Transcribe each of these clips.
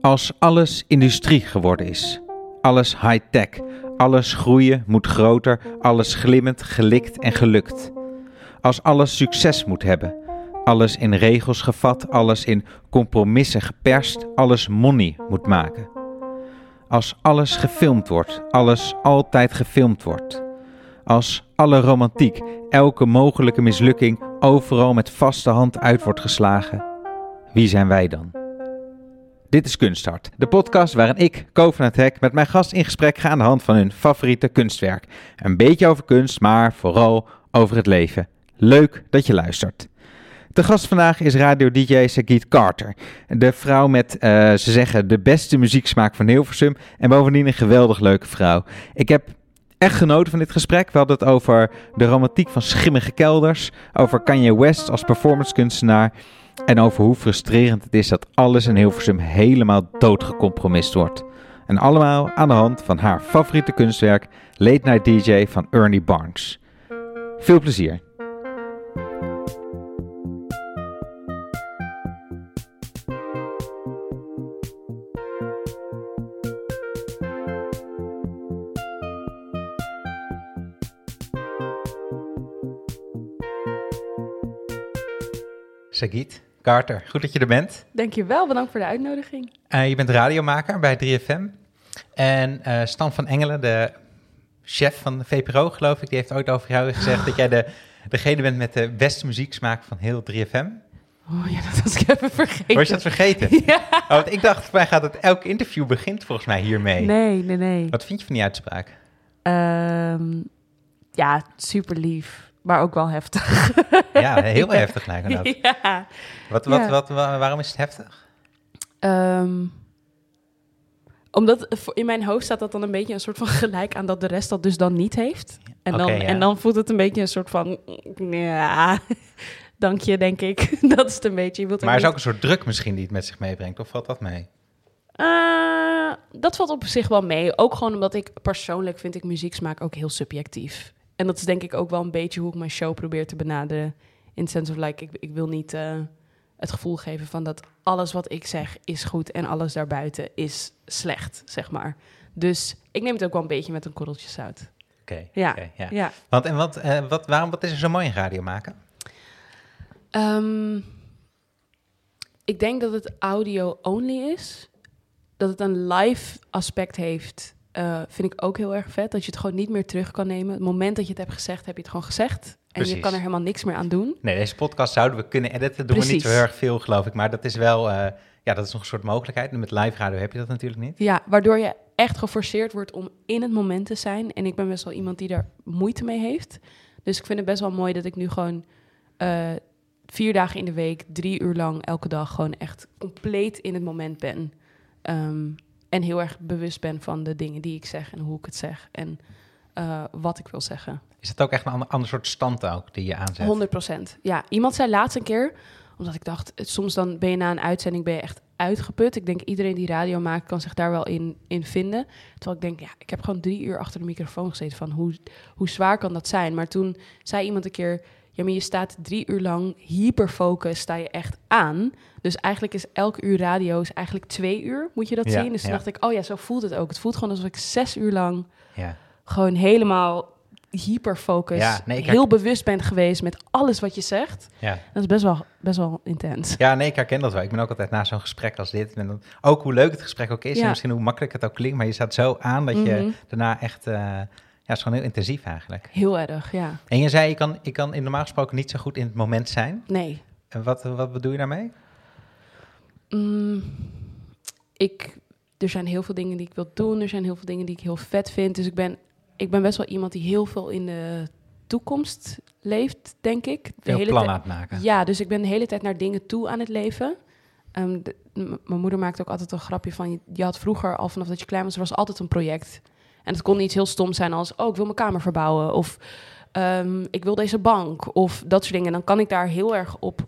Als alles industrie geworden is, alles high-tech, alles groeien moet groter, alles glimmend, gelikt en gelukt. Als alles succes moet hebben, alles in regels gevat, alles in compromissen geperst, alles money moet maken. Als alles gefilmd wordt, alles altijd gefilmd wordt. Als alle romantiek, elke mogelijke mislukking overal met vaste hand uit wordt geslagen. Wie zijn wij dan? Dit is Kunsthart, de podcast waarin ik, Ko van het Hek, met mijn gast in gesprek ga aan de hand van hun favoriete kunstwerk. Een beetje over kunst, maar vooral over het leven. Leuk dat je luistert. De gast vandaag is radio-dj Sagit Carter. De vrouw met, eh, ze zeggen, de beste muzieksmaak van Hilversum en bovendien een geweldig leuke vrouw. Ik heb echt genoten van dit gesprek. We hadden het over de romantiek van schimmige kelders, over Kanye West als performancekunstenaar en over hoe frustrerend het is dat alles in Hilversum helemaal doodgecompromist wordt. En allemaal aan de hand van haar favoriete kunstwerk, Late Night DJ van Ernie Barnes. Veel plezier. Sagit Carter, goed dat je er bent. Dankjewel, bedankt voor de uitnodiging. Uh, je bent radiomaker bij 3FM. En uh, Stan van Engelen, de chef van de VPRO, geloof ik, die heeft ooit over jou gezegd dat jij de, degene bent met de beste muzieksmaak van heel 3FM. Oh ja, dat was ik even vergeten. Was je dat vergeten? Ja. Oh, want ik dacht, mij gaat het elk interview begint volgens mij hiermee. Nee, nee, nee. Wat vind je van die uitspraak? Um, ja, super lief maar ook wel heftig. Ja, heel heftig lijkt dat. Ja. Wat, wat, Ja. wat, wa- waarom is het heftig? Ehm, omdat in mijn hoofd staat dat dan een beetje een soort van gelijk aan dat de rest dat dus dan niet heeft. En, dan, ja. en dan voelt het een beetje een soort van, ja, dank je, denk ik. dat is het een beetje. Je wilt Maar er is ook een soort druk misschien die het met zich meebrengt, of valt dat mee? Eh, dat valt op zich wel mee. Ook gewoon omdat ik persoonlijk vind ik muzieksmaak ook heel subjectief. En dat is denk ik ook wel een beetje hoe ik mijn show probeer te benaderen. In the sense of like, ik, ik wil niet eh, het gevoel geven van dat alles wat ik zeg is goed en alles daarbuiten is slecht, zeg maar. Dus ik neem het ook wel een beetje met een korreltje zout. Oké, Ja, oké, ja. Ja. Want, en wat, eh, wat, waarom, wat is er zo mooi in radio maken? Ehm, ik denk dat het audio-only is. Dat het een live aspect heeft, eh, vind ik ook heel erg vet. Dat je het gewoon niet meer terug kan nemen. Het moment dat je het hebt gezegd, heb je het gewoon gezegd. En je kan er helemaal niks meer aan doen. Nee, deze podcast zouden we kunnen editen. Doen we niet zo heel erg veel, geloof ik. Maar dat is wel, eh, ja, dat is nog een soort mogelijkheid. En met live radio heb je dat natuurlijk niet. Ja, waardoor je echt geforceerd wordt om in het moment te zijn. En ik ben best wel iemand die daar moeite mee heeft. Dus ik vind het best wel mooi dat ik nu gewoon eh, vier dagen in de week, drie uur lang, elke dag gewoon echt compleet in het moment ben. Ehm, en heel erg bewust ben van de dingen die ik zeg en hoe ik het zeg. En eh, wat ik wil zeggen. Is het ook echt een ander, ander soort stand ook die je aanzet? 100 procent. Ja, iemand zei laatst een keer, omdat ik dacht, het- soms dan ben je na een uitzending ben je echt uitgeput. Ik denk iedereen die radio maakt kan zich daar wel in, in vinden. Terwijl ik denk, ja, ik heb gewoon drie uur achter de microfoon gezeten van hoe, hoe zwaar kan dat zijn? Maar toen zei iemand een keer, ja, maar je staat drie uur lang hyperfocus, sta je echt aan. Dus eigenlijk is elk uur radio is eigenlijk twee uur, moet je dat Ja, zien? Dus toen ja. dacht ik, oh ja, zo voelt het ook. Het voelt gewoon alsof ik zes uur lang Ja. gewoon helemaal hyperfocus, Ja, nee, heel bewust bent geweest met alles wat je zegt. Ja. Dat is best wel, best wel intens. ja, nee, ik herken dat wel. Ik ben ook altijd na zo'n gesprek als dit. En dan, ook hoe leuk het gesprek ook is. En misschien hoe makkelijk het ook klinkt. Maar je staat zo aan dat je Mhm. daarna echt... eh, het is gewoon heel intensief eigenlijk. Heel erg, ja. En je zei, ik kan, ik kan in normaal gesproken niet zo goed in het moment zijn. Nee. En wat, wat bedoel je daarmee? Mm, ik, er zijn heel veel dingen die ik wil doen. Er zijn heel veel dingen die ik heel vet vind. Dus ik ben, ik ben best wel iemand die heel veel in de toekomst leeft, denk ik. De Veel hele plannen tij- aan het maken. Ja, dus ik ben de hele tijd naar dingen toe aan het leven. Ehm, mijn moeder maakt ook altijd een grapje van... Je, je had vroeger, al vanaf dat je klein was, er was altijd een project. En het kon iets heel stom zijn als... oh, ik wil mijn kamer verbouwen. Of ehm, ik wil deze bank. Of dat soort dingen. En dan kan ik daar heel erg op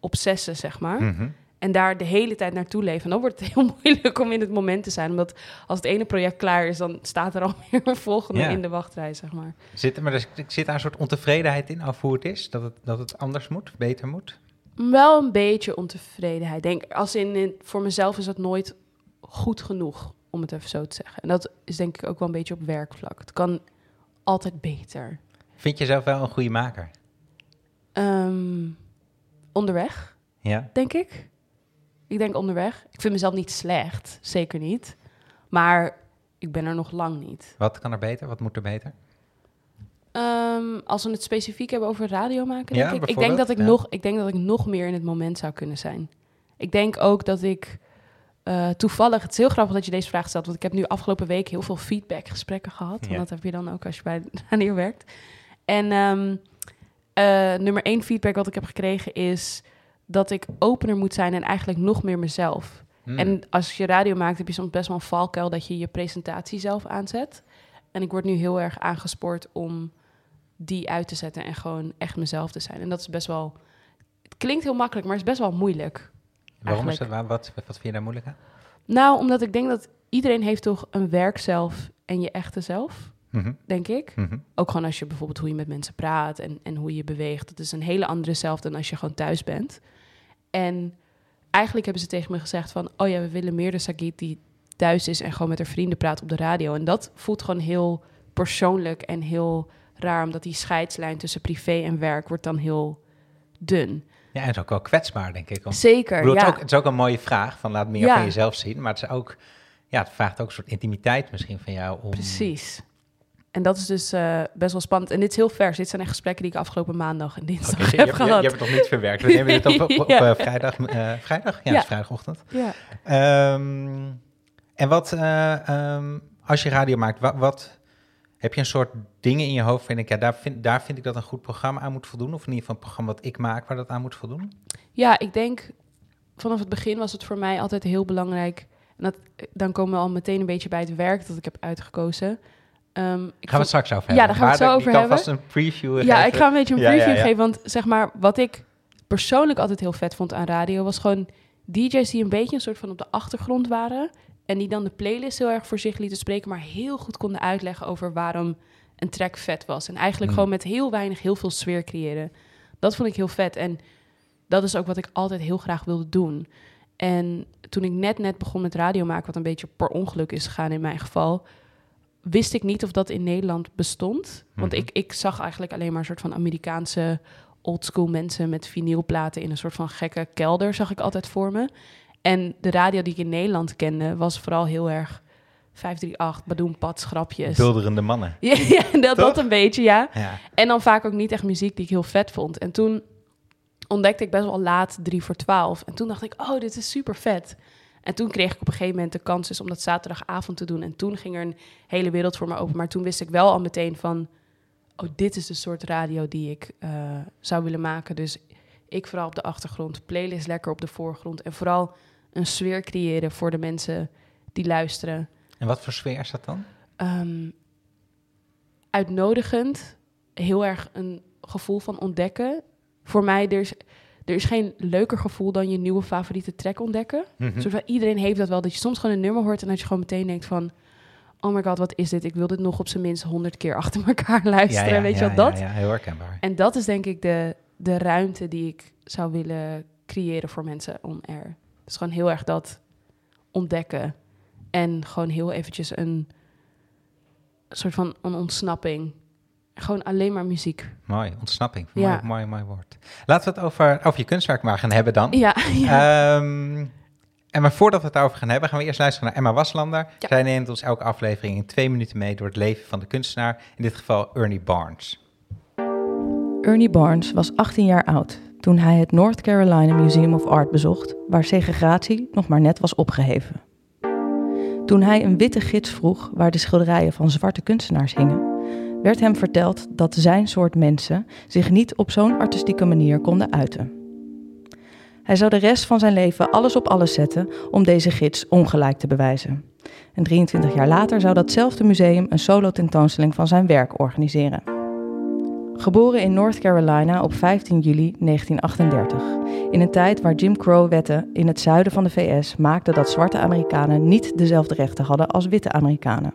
obsessen, zeg maar. Mhm. En daar de hele tijd naartoe leven. En dan wordt het heel moeilijk om in het moment te zijn. Omdat als het ene project klaar is... dan staat er alweer een volgende Ja. in de wachtrij, zeg maar. Zit, er- maar er zit daar een soort ontevredenheid in over hoe het is? Dat het, dat het anders moet, beter moet? Wel een beetje ontevredenheid. Denk, als in, in, voor mezelf is dat nooit goed genoeg, om het even zo te zeggen. En dat is denk ik ook wel een beetje op werkvlak. Het kan altijd beter. Vind je zelf wel een goede maker? Ehm, onderweg, Ja. denk ik. Ik denk onderweg. Ik vind mezelf niet slecht, zeker niet. Maar ik ben er nog lang niet. Wat kan er beter? Wat moet er beter? Ehm, als we het specifiek hebben over radio maken, Ja, denk ik. Ik denk, dat ik ja. nog, ik denk dat ik nog meer in het moment zou kunnen zijn. Ik denk ook dat ik eh, toevallig... Het is heel grappig dat je deze vraag stelt. Want ik heb nu afgelopen week heel veel feedbackgesprekken gehad. Ja. En dat heb je dan ook als je bij radio werkt. En ehm, eh, nummer één feedback wat ik heb gekregen is... dat ik opener moet zijn en eigenlijk nog meer mezelf. Hmm. En als je radio maakt, heb je soms best wel een valkuil dat je je presentatie zelf aanzet. En ik word nu heel erg aangespoord om die uit te zetten en gewoon echt mezelf te zijn. En dat is best wel. Het klinkt heel makkelijk, maar het is best wel moeilijk. Waarom is dat? Wat, wat vind je daar moeilijk aan? Nou, omdat ik denk dat iedereen heeft toch een werk zelf en je echte zelf, Mhm, denk ik. mhm. Ook gewoon als je bijvoorbeeld hoe je met mensen praat en, en hoe je beweegt. Dat is een hele andere zelf dan als je gewoon thuis bent. En eigenlijk hebben ze tegen me gezegd van... oh ja, we willen meer de Sagit die thuis is en gewoon met haar vrienden praat op de radio. En dat voelt gewoon heel persoonlijk en heel raar... omdat die scheidslijn tussen privé en werk wordt dan heel dun. Ja, en het is ook wel kwetsbaar, denk ik. Om, ik Zeker, bedoel, ja. het, is ook, het is ook een mooie vraag, van laat meer Ja. van jezelf zien. Maar het, is ook, ja, het vraagt ook een soort intimiteit misschien van jou. Om, Precies. En dat is dus eh, best wel spannend. En dit is heel vers. Dit zijn echt gesprekken die ik afgelopen maandag en dinsdag je, heb hebt- je, gehad. je hebt het nog niet verwerkt. We nemen dit op, op, eh, vrijdag. eh, vrijdag? Ja, Ja. het is vrijdagochtend. Ja. Ehm, en wat, eh, ehm, als je radio maakt, wat, wat heb je een soort dingen in je hoofd? Vind ik, ja, daar vind, daar vind ik dat een goed programma aan moet voldoen. Of in ieder geval een programma wat ik maak waar dat aan moet voldoen. Ja, ik denk vanaf het begin was het voor mij altijd heel belangrijk. En dat, dan komen we al meteen een beetje bij het werk dat ik heb uitgekozen. Ehm, ik Gaan we het straks over Ja, hebben. daar gaan we het zo over je kan hebben. vast een preview ja, geven. ik ga een beetje een Ja, ja, preview ja. geven. Want zeg maar, wat ik persoonlijk altijd heel vet vond aan radio... was gewoon DJ's die een beetje een soort van op de achtergrond waren... en die dan de playlist heel erg voor zich lieten spreken... maar heel goed konden uitleggen over waarom een track vet was. En eigenlijk Hmm. gewoon met heel weinig heel veel sfeer creëren. Dat vond ik heel vet. En dat is ook wat ik altijd heel graag wilde doen. En toen ik net net begon met radio maken... wat een beetje per ongeluk is gegaan in mijn geval... wist ik niet of dat in Nederland bestond. Want Mhm. ik, ik zag eigenlijk alleen maar een soort van Amerikaanse oldschool mensen met vinylplaten in een soort van gekke kelder, zag ik altijd voor me. En de radio die ik in Nederland kende, was vooral heel erg 538, badoem, pad, grapjes. Bulderende mannen. Ja, ja, dat, dat een beetje, ja. Ja. En dan vaak ook niet echt muziek die ik heel vet vond. En toen ontdekte ik best wel laat 3 voor 12. En toen dacht ik, oh, dit is super vet. En toen kreeg ik op een gegeven moment de kans dus om dat zaterdagavond te doen. En toen ging er een hele wereld voor me open. Maar toen wist ik wel al meteen van... oh, dit is de soort radio die ik eh, zou willen maken. Dus ik vooral op de achtergrond, playlist lekker op de voorgrond. En vooral een sfeer creëren voor de mensen die luisteren. En wat voor sfeer is dat dan? Ehm, uitnodigend, heel erg een gevoel van ontdekken. Voor mij, er is, er is geen leuker gevoel dan je nieuwe favoriete track ontdekken. Mhm. Iedereen heeft dat wel, dat je soms gewoon een nummer hoort en dat je gewoon meteen denkt van... Oh my god, wat is dit? Ik wil dit nog op zijn minst honderd keer achter elkaar luisteren. Weet je wat dat? Ja, ja, heel herkenbaar. En dat is denk ik de, de ruimte die ik zou willen creëren voor mensen on air. Dus gewoon heel erg dat ontdekken. En gewoon heel eventjes een soort van een ontsnapping. Gewoon alleen maar muziek. Mooi, ontsnapping. Ja. Mooi, mooi, mooi woord. Laten we het over, over je kunstwerk maar gaan hebben dan. Ja, ja. Ehm, en maar voordat we het daarover gaan hebben, gaan we eerst luisteren naar Emma Waslander. Ja. Zij neemt ons elke aflevering in twee minuten mee door het leven van de kunstenaar. In dit geval Ernie Barnes. Ernie Barnes was 18 jaar oud toen hij het North Carolina Museum of Art bezocht, waar segregatie nog maar net was opgeheven. Toen hij een witte gids vroeg waar de schilderijen van zwarte kunstenaars hingen, werd hem verteld dat zijn soort mensen zich niet op zo'n artistieke manier konden uiten. Hij zou de rest van zijn leven alles op alles zetten om deze gids ongelijk te bewijzen. En 23 jaar later zou datzelfde museum een solo-tentoonstelling van zijn werk organiseren. Geboren in North Carolina op 15 juli 1938, in een tijd waar Jim Crow-wetten in het zuiden van de VS maakten dat zwarte Amerikanen niet dezelfde rechten hadden als witte Amerikanen.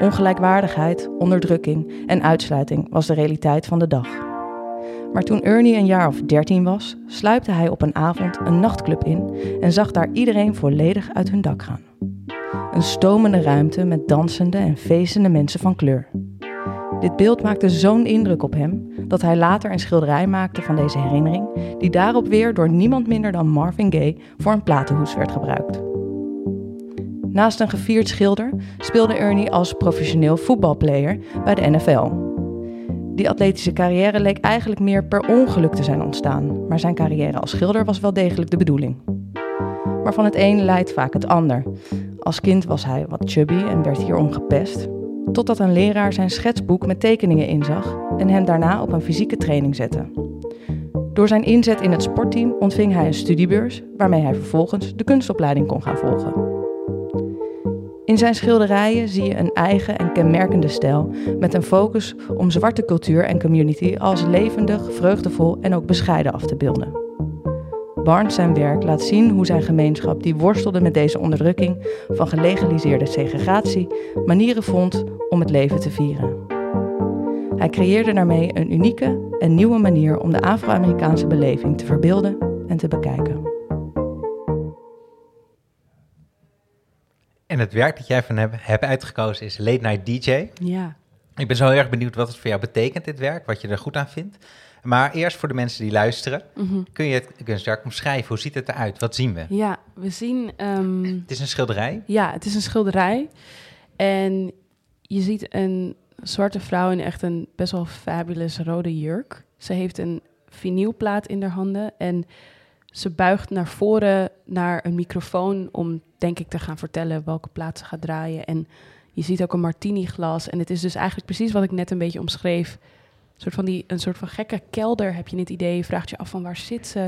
Ongelijkwaardigheid, onderdrukking en uitsluiting was de realiteit van de dag. Maar toen Ernie een jaar of 13 was, sluipte hij op een avond een nachtclub in en zag daar iedereen volledig uit hun dak gaan. Een stomende ruimte met dansende en feestende mensen van kleur. Dit beeld maakte zo'n indruk op hem dat hij later een schilderij maakte van deze herinnering, die daarop weer door niemand minder dan Marvin Gaye voor een platenhoes werd gebruikt. Naast een gevierd schilder speelde Ernie als professioneel voetbalplayer bij de NFL. Die atletische carrière leek eigenlijk meer per ongeluk te zijn ontstaan, maar zijn carrière als schilder was wel degelijk de bedoeling. Maar van het een leidt vaak het ander. Als kind was hij wat chubby en werd hierom gepest, totdat een leraar zijn schetsboek met tekeningen inzag en hem daarna op een fysieke training zette. Door zijn inzet in het sportteam ontving hij een studiebeurs, waarmee hij vervolgens de kunstopleiding kon gaan volgen. In zijn schilderijen zie je een eigen en kenmerkende stijl met een focus om zwarte cultuur en community als levendig, vreugdevol en ook bescheiden af te beelden. Barnes zijn werk laat zien hoe zijn gemeenschap die worstelde met deze onderdrukking van gelegaliseerde segregatie manieren vond om het leven te vieren. Hij creëerde daarmee een unieke en nieuwe manier om de Afro-Amerikaanse beleving te verbeelden en te bekijken. En het werk dat jij van hebt, hebt uitgekozen is Late Night DJ. Ja. Ik ben zo heel erg benieuwd wat het voor jou betekent, dit werk, wat je er goed aan vindt. Maar eerst voor de mensen die luisteren, Mhm. kun je het kunstwerk omschrijven? Hoe ziet het eruit? Wat zien we? Ja, we zien... ehm, Het is een schilderij. Ja, het is een schilderij. En je ziet een zwarte vrouw in echt een best wel fabulous rode jurk. Ze heeft een vinylplaat in haar handen en ze buigt naar voren naar een microfoon om, denk ik, te gaan vertellen welke plaat ze gaat draaien. En je ziet ook een martini glas. En het is dus eigenlijk precies wat ik net een beetje omschreef. Een soort van, die, een soort van gekke kelder heb je het idee. Je vraagt je af van waar zit ze?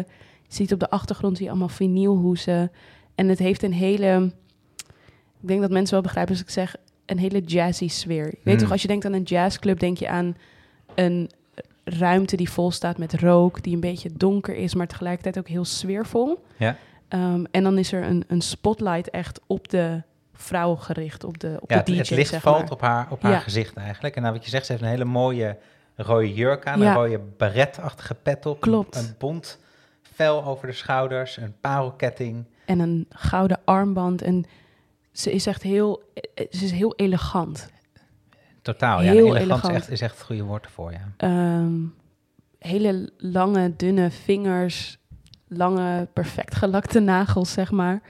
Je ziet op de achtergrond zie je allemaal vinylhoesen. En het heeft een hele... Ik denk dat mensen wel begrijpen als ik zeg een hele jazzy sfeer. Je weet Hmm. toch, als je denkt aan een jazzclub, denk je aan een ruimte die vol staat met rook, die een beetje donker is, maar tegelijkertijd ook heel sfeervol. Ja. Ehm, en dan is er een, een spotlight echt op de vrouw gericht, op de, op Ja, de het, DJ, het licht zeg valt op haar, op haar Ja. gezicht eigenlijk. En nou, wat je zegt, ze heeft een hele mooie rode jurk aan, Ja. een rode baretachtige pet op. Klopt. Een, een bont vel over de schouders, een parelketting. En een gouden armband. En ze is echt heel, ze is heel elegant. Totaal, ja. Heel elegant, elegant. Is, echt, is echt het goede woord ervoor, ja. Ehm, hele lange, dunne vingers, lange, perfect gelakte nagels, zeg maar.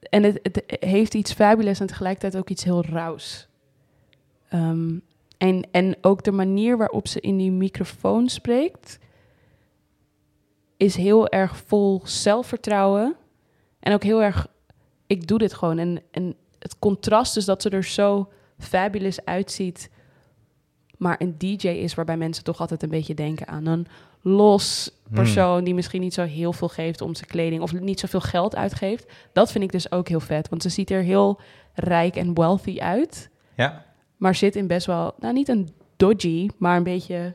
En het, het heeft iets fabulous en tegelijkertijd ook iets heel rauws. Ehm, en, en ook de manier waarop ze in die microfoon spreekt, is heel erg vol zelfvertrouwen. En ook heel erg, ik doe dit gewoon. En, en het contrast is dat ze er zo fabulous uitziet maar een DJ is waarbij mensen toch altijd een beetje denken aan een los persoon die misschien niet zo heel veel geeft om zijn kleding of niet zoveel geld uitgeeft. Dat vind ik dus ook heel vet, want ze ziet er heel rijk en wealthy uit, Ja, maar zit in best wel, nou niet een dodgy, maar een beetje,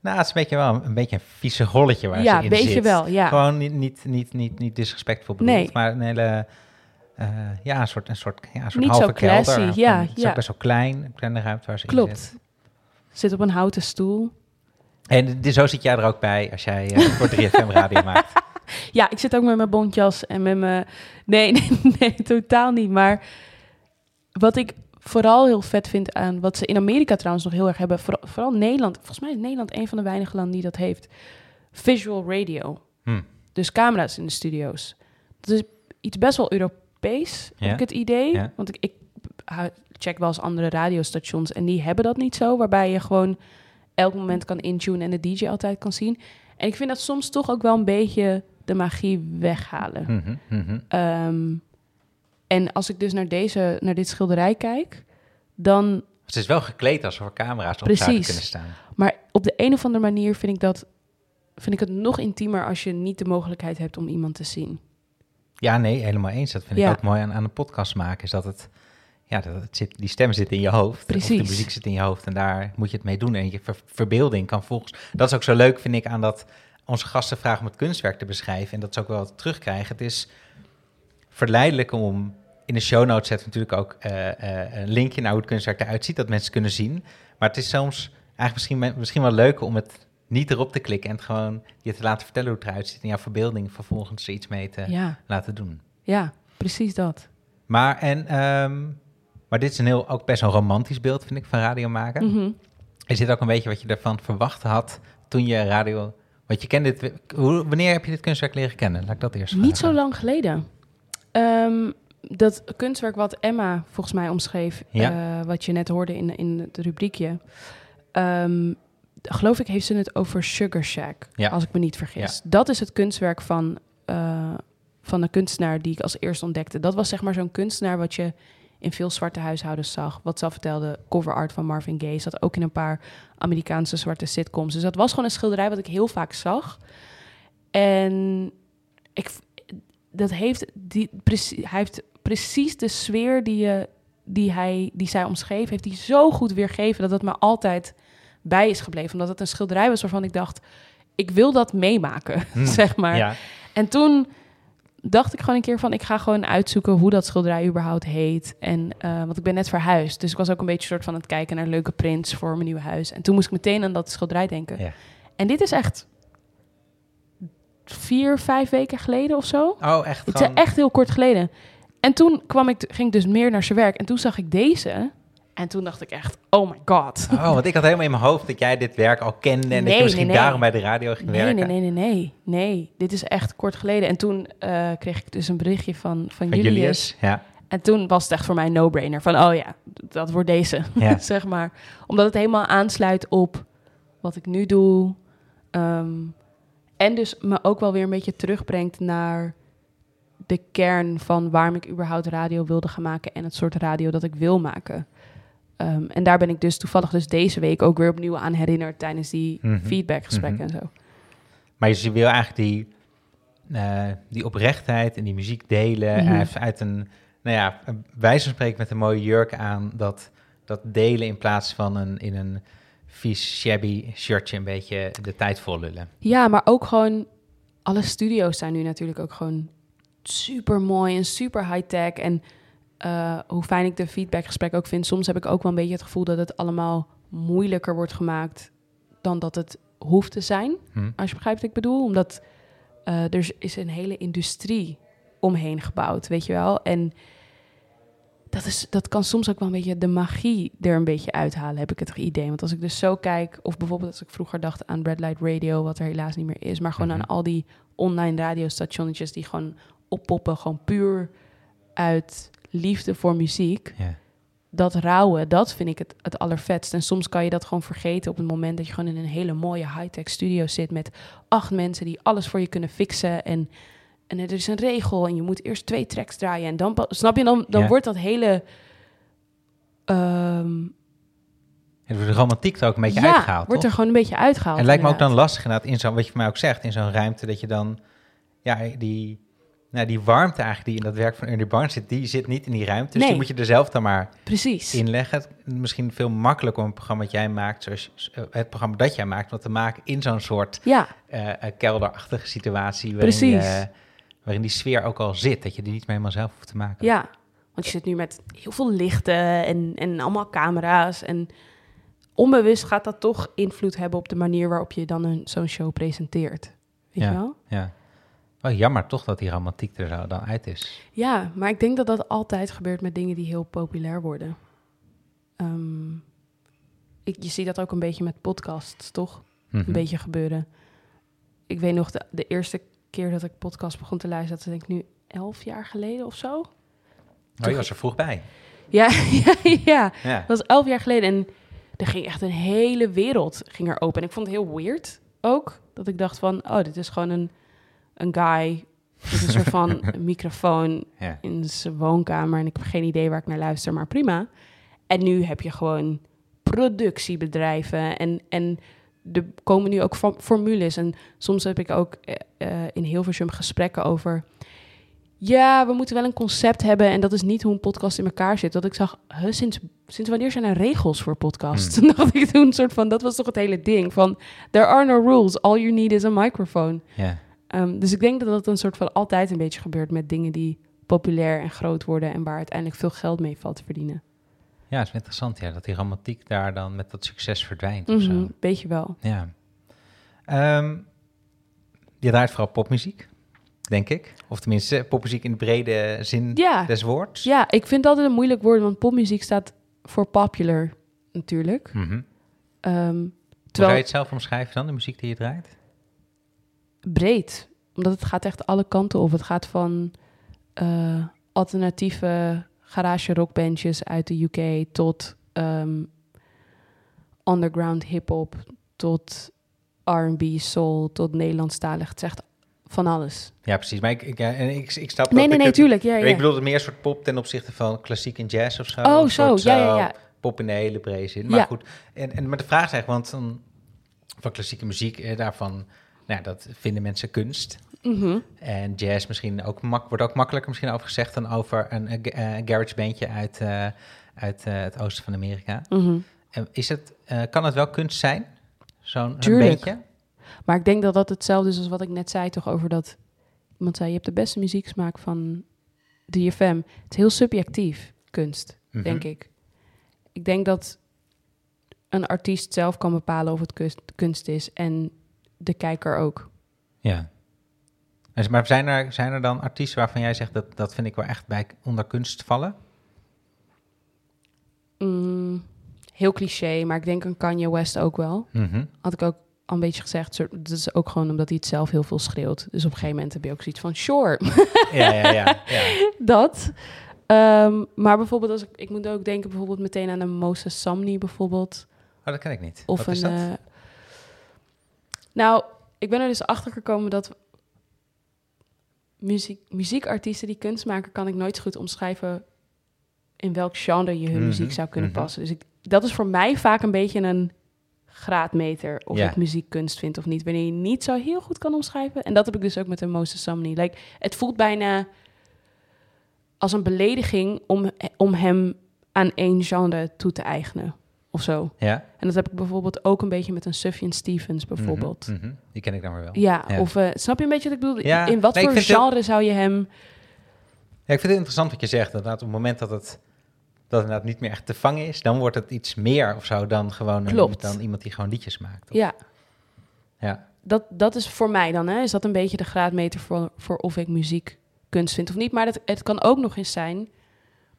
nou, het is een beetje wel een, beetje een vieze rolletje waar ja, ze in beetje zit. wel, ja. Gewoon niet, niet, niet, niet, niet disrespectvol bedoeld, Nee. maar een hele... eh, ja, een soort, een soort, ja, een soort Niet zo halve kelder. classy, ja, Het is ja. ook best wel klein, een kleine ruimte waar ze in zit. Klopt. Zit op een houten stoel. En dit- zo zit jij er ook bij als jij eh, voor 3FM radio maakt. Ja, ik zit ook met mijn bontjas en met mijn... Nee, nee, nee, totaal niet. Maar wat ik vooral heel vet vind aan... Wat ze in Amerika trouwens nog heel erg hebben... Vooral, vooral Nederland. Volgens mij is Nederland een van de weinige landen die dat heeft. Visual radio. Hm. Dus camera's in de studio's. Dat is iets best wel Europees, Ja. heb ik het idee. Ja. Want ik, ik check wel eens andere radiostations... en die hebben dat niet zo. Waarbij je gewoon elk moment kan intunen... en de DJ altijd kan zien. En ik vind dat soms toch ook wel een beetje de magie weghalen. Mhm, mhm. Ehm, en als ik dus naar, deze, naar dit schilderij kijk, dan... Het is wel gekleed alsof er camera's op zouden kunnen staan. Maar op de een of andere manier vind ik, dat, vind ik het nog intiemer als je niet de mogelijkheid hebt om iemand te zien. Ja, nee, helemaal eens. Dat vind Ja. ik ook mooi aan, aan een podcast maken. Is dat het, ja, dat het zit, die stem zit in je hoofd. Of Precies. de muziek zit in je hoofd. En daar moet je het mee doen. En je ver- verbeelding kan volgens. Dat is ook zo leuk, vind ik, aan dat onze gasten vragen om het kunstwerk te beschrijven. En dat ze ook wel terugkrijgen. Het is verleidelijk om. In de show notes zetten natuurlijk ook eh, eh, een linkje naar hoe het kunstwerk eruit ziet. Dat mensen kunnen zien. Maar het is soms eigenlijk misschien, misschien wel leuk om het niet erop te klikken en het gewoon je te laten vertellen hoe het eruit ziet en jouw verbeelding vervolgens er iets mee te Ja, laten doen. ja, precies dat. Maar, en, ehm, maar dit is een heel, ook best een romantisch beeld, vind ik, van radio maken. Mhm. Is dit ook een beetje wat je ervan verwacht had toen je radio... Want je kende dit... Hoe, wanneer heb je dit kunstwerk leren kennen? Laat ik dat eerst Niet zo lang geleden. Ehm, dat kunstwerk wat Emma volgens mij omschreef, Ja. eh, wat je net hoorde in, in het rubriekje. ehm, geloof ik heeft ze het over Sugar Shack, Ja. als ik me niet vergis. Dat is het kunstwerk van, eh, van een kunstenaar die ik als eerste ontdekte. Dat was zeg maar zo'n kunstenaar wat je in veel zwarte huishoudens zag. Wat ze al vertelde, cover art van Marvin Gaye. Zat ook in een paar Amerikaanse zwarte sitcoms. Dus dat was gewoon een schilderij wat ik heel vaak zag. En ik, dat heeft die, hij heeft precies de sfeer die, je, die, hij, die zij omschreef, heeft hij zo goed weergegeven dat het me altijd bij is gebleven. Omdat het een schilderij was waarvan ik dacht, ik wil dat meemaken, Hmm, zeg maar. Ja, En toen dacht ik gewoon een keer van, ik ga gewoon uitzoeken hoe dat schilderij überhaupt heet. En, eh, want ik ben net verhuisd, dus ik was ook een beetje soort van aan het kijken naar leuke prints voor mijn nieuwe huis. En toen moest ik meteen aan dat schilderij denken. Ja. En dit is echt vier, vijf weken geleden of zo. Oh, echt Het is gewoon... echt heel kort geleden. En toen kwam ik, ging ik dus meer naar zijn werk. En toen zag ik deze. En toen dacht ik echt, oh my god. Oh, want ik had helemaal in mijn hoofd dat jij dit werk al kende... en dat Nee, je misschien nee, nee. daarom bij de radio ging Nee, werken. nee, nee, nee, nee. Nee, dit is echt kort geleden. En toen eh, kreeg ik dus een berichtje van, van, Van Julius. Julius, ja. En toen was het echt voor mij een no-brainer. Van, oh ja, dat wordt deze, Ja. zeg maar. Omdat het helemaal aansluit op wat ik nu doe. Ehm, en dus me ook wel weer een beetje terugbrengt naar de kern van waarom ik überhaupt radio wilde gaan maken en het soort radio dat ik wil maken. Ehm, en daar ben ik dus toevallig dus deze week ook weer opnieuw aan herinnerd tijdens die Mhm. feedbackgesprekken Mhm. en zo. Maar je wil eigenlijk die, eh, die oprechtheid en die muziek delen. Mhm. Hij heeft uit een, nou ja, wijze van spreken met een mooie jurk aan, dat, dat delen in plaats van een, in een vies, shabby shirtje een beetje de tijd vol lullen. Ja, maar ook gewoon alle studio's zijn nu natuurlijk ook gewoon super mooi en super high-tech. En eh, hoe fijn ik de feedbackgesprek ook vind, soms heb ik ook wel een beetje het gevoel dat het allemaal moeilijker wordt gemaakt dan dat het hoeft te zijn. Hm? Als je begrijpt wat ik bedoel. Omdat eh, er is een hele industrie omheen gebouwd, weet je wel. En dat, is, dat kan soms ook wel een beetje de magie er een beetje uithalen, heb ik het idee. Want als ik dus zo kijk, of bijvoorbeeld als ik vroeger dacht aan Red Light Radio, wat er helaas niet meer is, maar gewoon Mhm. aan al die online radiostationnetjes die gewoon oppoppen, gewoon puur uit liefde voor muziek dat rauwe, dat vind ik het, het allervetst. En soms kan je dat gewoon vergeten op het moment dat je gewoon in een hele mooie high-tech studio zit met acht mensen die alles voor je kunnen fixen. En, en er is een regel en je moet eerst twee tracks draaien. En dan, snap je, dan, dan Ja. wordt dat hele... ehm, En de romantiek er ook een beetje ja, uitgehaald, wordt toch? er gewoon een beetje uitgehaald. En het lijkt me ook dan lastig inderdaad, in zo'n, wat je mij ook zegt, in zo'n ruimte, dat je dan, ja, die, nou, die warmte eigenlijk die in dat werk van Ernie Barnes zit, die zit niet in die ruimte. Dus Nee. die moet je er zelf dan maar Precies. inleggen. Het is Misschien veel makkelijker om een programma dat jij maakt, zoals het programma dat jij maakt, wat te maken in zo'n soort Ja, eh, eh, kelderachtige situatie, Precies. je- waarin die sfeer ook al zit, dat je die niet meer helemaal zelf hoeft te maken. ja. Want je zit nu met heel veel lichten en, en allemaal camera's. En onbewust gaat dat toch invloed hebben op de manier waarop je dan een, zo'n show presenteert. Weet Ja. je wel? Ja. Wel jammer toch dat die romantiek er zo dan uit is. Ja, maar ik denk dat dat altijd gebeurt met dingen die heel populair worden. Ehm, ik, je ziet dat ook een beetje met podcasts, toch? Mhm. Een beetje gebeuren. Ik weet nog, de, de eerste keer dat ik podcast begon te luisteren, dat is denk ik nu elf jaar geleden of zo. Oh, je was er vroeg bij. Ja, ja, ja. Ja. Dat was elf jaar geleden en er ging echt een hele wereld ging er open. En ik vond het heel weird ook, dat ik dacht van, oh, dit is gewoon een, een guy met een soort van microfoon Ja. in zijn woonkamer en ik heb geen idee waar ik naar luister, maar prima. En nu heb je gewoon productiebedrijven en, en er komen nu ook fo- formules. En soms heb ik ook eh, in Hilversum gesprekken over... Ja, we moeten wel een concept hebben en dat is niet hoe een podcast in elkaar zit. Dat ik zag, huh, sinds, sinds wanneer zijn er regels voor podcasts? Hmm. Dacht ik toen soort van, dat was toch het hele ding van... There are no rules, all you need is a microphone. Ja. Ehm, dus ik denk dat dat een soort van altijd een beetje gebeurt met dingen die populair en groot worden en waar uiteindelijk veel geld mee valt te verdienen. Ja, het is interessant ja, dat die romantiek daar dan met dat succes verdwijnt of Mhm, zo. Weet je wel. Ja. Ehm, je draait vooral popmuziek, denk ik. Of tenminste, popmuziek in de brede zin Ja. des woords. Ja, ik vind het altijd een moeilijk woord, want popmuziek staat voor popular natuurlijk. Mhm. Hoe Ehm, zou je terwijl het zelf omschrijven dan, de muziek die je draait? breed, omdat het gaat echt alle kanten op. Het gaat van eh, alternatieve garage rockbandjes uit de UK tot ehm, underground hip-hop, tot R&B, soul, tot Nederlandstalig. Het is echt van alles. Ja, precies. Maar ik, ik, ja, en ik, ik snap Nee, nee, nee, tuurlijk. Ja, ja. Ik bedoel het meer soort pop ten opzichte van klassiek en jazz of zo. oh, Een zo. soort, Ja, ja, eh, ja. Pop in de hele brede zin. Maar Ja. goed, en, en, maar de vraag is eigenlijk, want dan, van klassieke muziek, eh, daarvan, nou, dat vinden mensen kunst. Mhm. En jazz misschien ook mak wordt ook makkelijker misschien over gezegd dan over een eh, garage bandje uit, eh, uit het oosten van Amerika. En is het, kan het wel kunst zijn? Zo'n bandje? Maar ik denk dat dat hetzelfde is als wat ik net zei, toch over dat iemand zei: je hebt de beste muzieksmaak van 3FM. Het is heel subjectief, kunst, Mhm. denk ik. Ik denk dat een artiest zelf kan bepalen of het kunst, kunst is en de kijker ook. Ja. Maar zijn er, zijn er dan artiesten waarvan jij zegt dat dat vind ik wel echt bij onder kunst vallen? Mm, heel cliché, maar ik denk een Kanye West ook wel. Mhm. Had ik ook al een beetje gezegd. Dat is ook gewoon omdat hij het zelf heel veel schreeuwt. Dus op een gegeven moment heb je ook zoiets van: sure. Ja, ja, ja. ja. dat. Ehm, maar bijvoorbeeld, als ik, ik moet ook denken bijvoorbeeld meteen aan een Moses Samni bijvoorbeeld. Oh, dat ken ik niet. Of Wat is een. dat? eh, nou, ik ben er dus achter gekomen dat muziek, muziekartiesten die kunst maken, kan ik nooit goed omschrijven in welk genre je hun Mhm, muziek zou kunnen mhm. passen. Dus ik, dat is voor mij vaak een beetje een graadmeter of Ja. ik muziek kunst vind of niet. Wanneer je niet zo heel goed kan omschrijven. En dat heb ik dus ook met de Moses Samni. Like, het voelt bijna als een belediging om, om hem aan één genre toe te eigenen of zo. ja? En dat heb ik bijvoorbeeld ook een beetje met een Sufjan Stevens bijvoorbeeld. Mhm, mhm. Die ken ik dan weer wel. Ja, Ja. of eh, snap je een beetje wat ik bedoel? Ja. In wat Nee, voor het- genre zou je hem... Ja, ik vind het interessant wat je zegt. Dat op het moment dat het, dat het inderdaad niet meer echt te vangen is, dan wordt het iets meer of zo dan gewoon een, Klopt. dan iemand die gewoon liedjes maakt. Of- Ja, ja. dat, dat is voor mij dan, hè, is dat een beetje de graadmeter voor, voor of ik muziek kunst vind of niet. Maar dat, het kan ook nog eens zijn,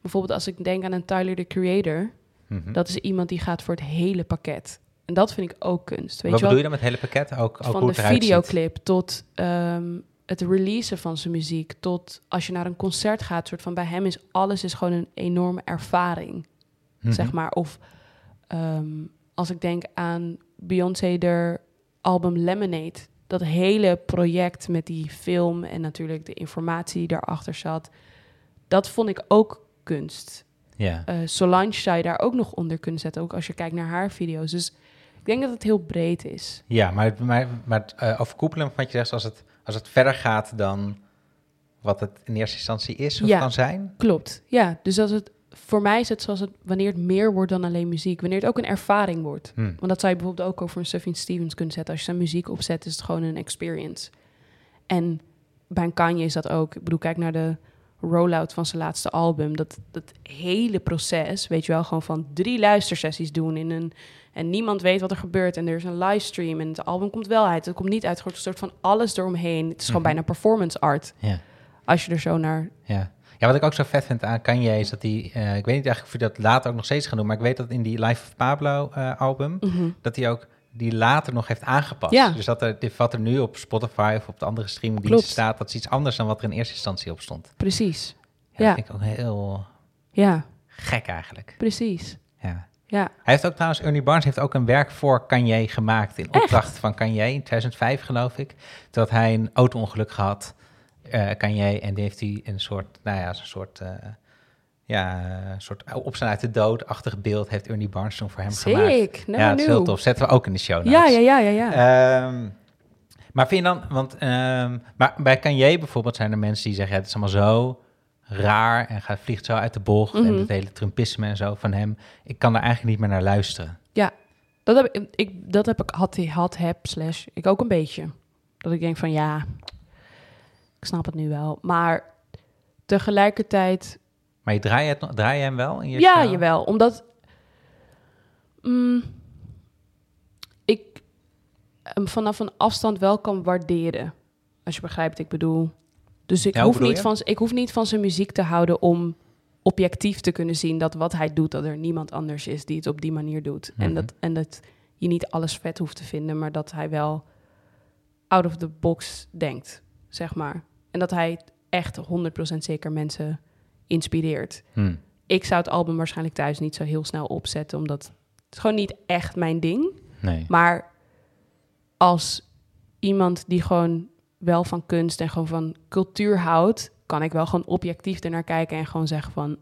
bijvoorbeeld als ik denk aan een Tyler, the Creator, Mhm. dat is iemand die gaat voor het hele pakket. En dat vind ik ook kunst. Weet Wat je wel? bedoel je dan met het hele pakket? Ook, ook van de ziet? videoclip tot ehm, het releasen van zijn muziek, tot als je naar een concert gaat, soort van bij hem is alles is gewoon een enorme ervaring, Mhm. zeg maar. Of ehm, als ik denk aan Beyoncé de album Lemonade, dat hele project met die film en natuurlijk de informatie die daarachter zat, dat vond ik ook kunst. Ja. Eh, Solange zou je daar ook nog onder kunnen zetten, ook als je kijkt naar haar video's. Dus ik denk dat het heel breed is. Ja, maar, maar, maar het uh, overkoepelen van wat je zegt, als het, als het verder gaat dan wat het in eerste instantie is of Ja. kan zijn. Klopt, ja. Dus als het, voor mij is het zoals het, wanneer het meer wordt dan alleen muziek. Wanneer het ook een ervaring wordt. Hm. Want dat zou je bijvoorbeeld ook over een Sufjan Stevens kunnen zetten. Als je zijn muziek opzet, is het gewoon een experience. En bij een Kanye is dat ook. Ik bedoel, kijk naar de rollout van zijn laatste album. Dat, dat hele proces, weet je wel, gewoon van drie luistersessies doen in een... En niemand weet wat er gebeurt. En er is een livestream en het album komt wel uit. Het komt niet uit. Het wordt een soort van alles eromheen. Het is gewoon Mhm. bijna performance art. Ja. Als je er zo naar... Ja. ja, wat ik ook zo vet vind aan Kanye is dat hij, eh, ik weet niet eigenlijk of hij dat later ook nog steeds gaat doen, maar ik weet dat in die Life of Pablo eh, album, Mhm. dat hij ook die later nog heeft aangepast. Ja. Dus dat er, dit wat er nu op Spotify of op de andere streamingdiensten staat, dat is iets anders dan wat er in eerste instantie op stond. Precies. Ja, Ja. Dat vind ik ook heel Ja, gek eigenlijk. precies. Ja. Ja, Hij heeft ook trouwens, Ernie Barnes heeft ook een werk voor Kanye gemaakt. In opdracht van Kanye in 2005, geloof ik. Dat hij een auto-ongeluk gehad, eh Kanye. En die heeft hij een soort, nou ja, zo'n soort, eh, ja, een soort opstaan uit de dood-achtig beeld. Heeft Ernie Barnes toen voor hem gemaakt. sick. No, ja, dat is heel tof. Zetten we ook in de show notes. Ja, ja, ja, ja, ja. Ehm, maar vind je dan, want ehm, maar bij Kanye bijvoorbeeld zijn er mensen die zeggen, ja, het is allemaal zo raar en gaat vliegt zo uit de bocht en Mhm. het hele Trumpisme en zo van hem. Ik kan er eigenlijk niet meer naar luisteren. dat heb ik, ik, dat heb ik had, had, heb, slash, ik ook een beetje. Dat ik denk van, ja, ik snap het nu wel. Maar tegelijkertijd, Maar je draai, het, draai je hem wel in je ja, jawel. Omdat, mm, ik, hem vanaf een afstand wel kan waarderen. Als je begrijpt ik bedoel. Dus ik, Ja, hoef niet je? van, ik hoef niet van zijn muziek te houden om objectief te kunnen zien dat wat hij doet, dat er niemand anders is die het op die manier doet. en, Mhm. dat, en dat je niet alles vet hoeft te vinden, maar dat hij wel out of the box denkt, zeg maar. En dat hij echt 100% zeker mensen inspireert. Hm. Ik zou het album waarschijnlijk thuis niet zo heel snel opzetten, omdat het is gewoon niet echt mijn ding. Nee. Maar als iemand die gewoon wel van kunst en gewoon van cultuur houdt, kan ik wel gewoon objectief ernaar kijken en gewoon zeggen van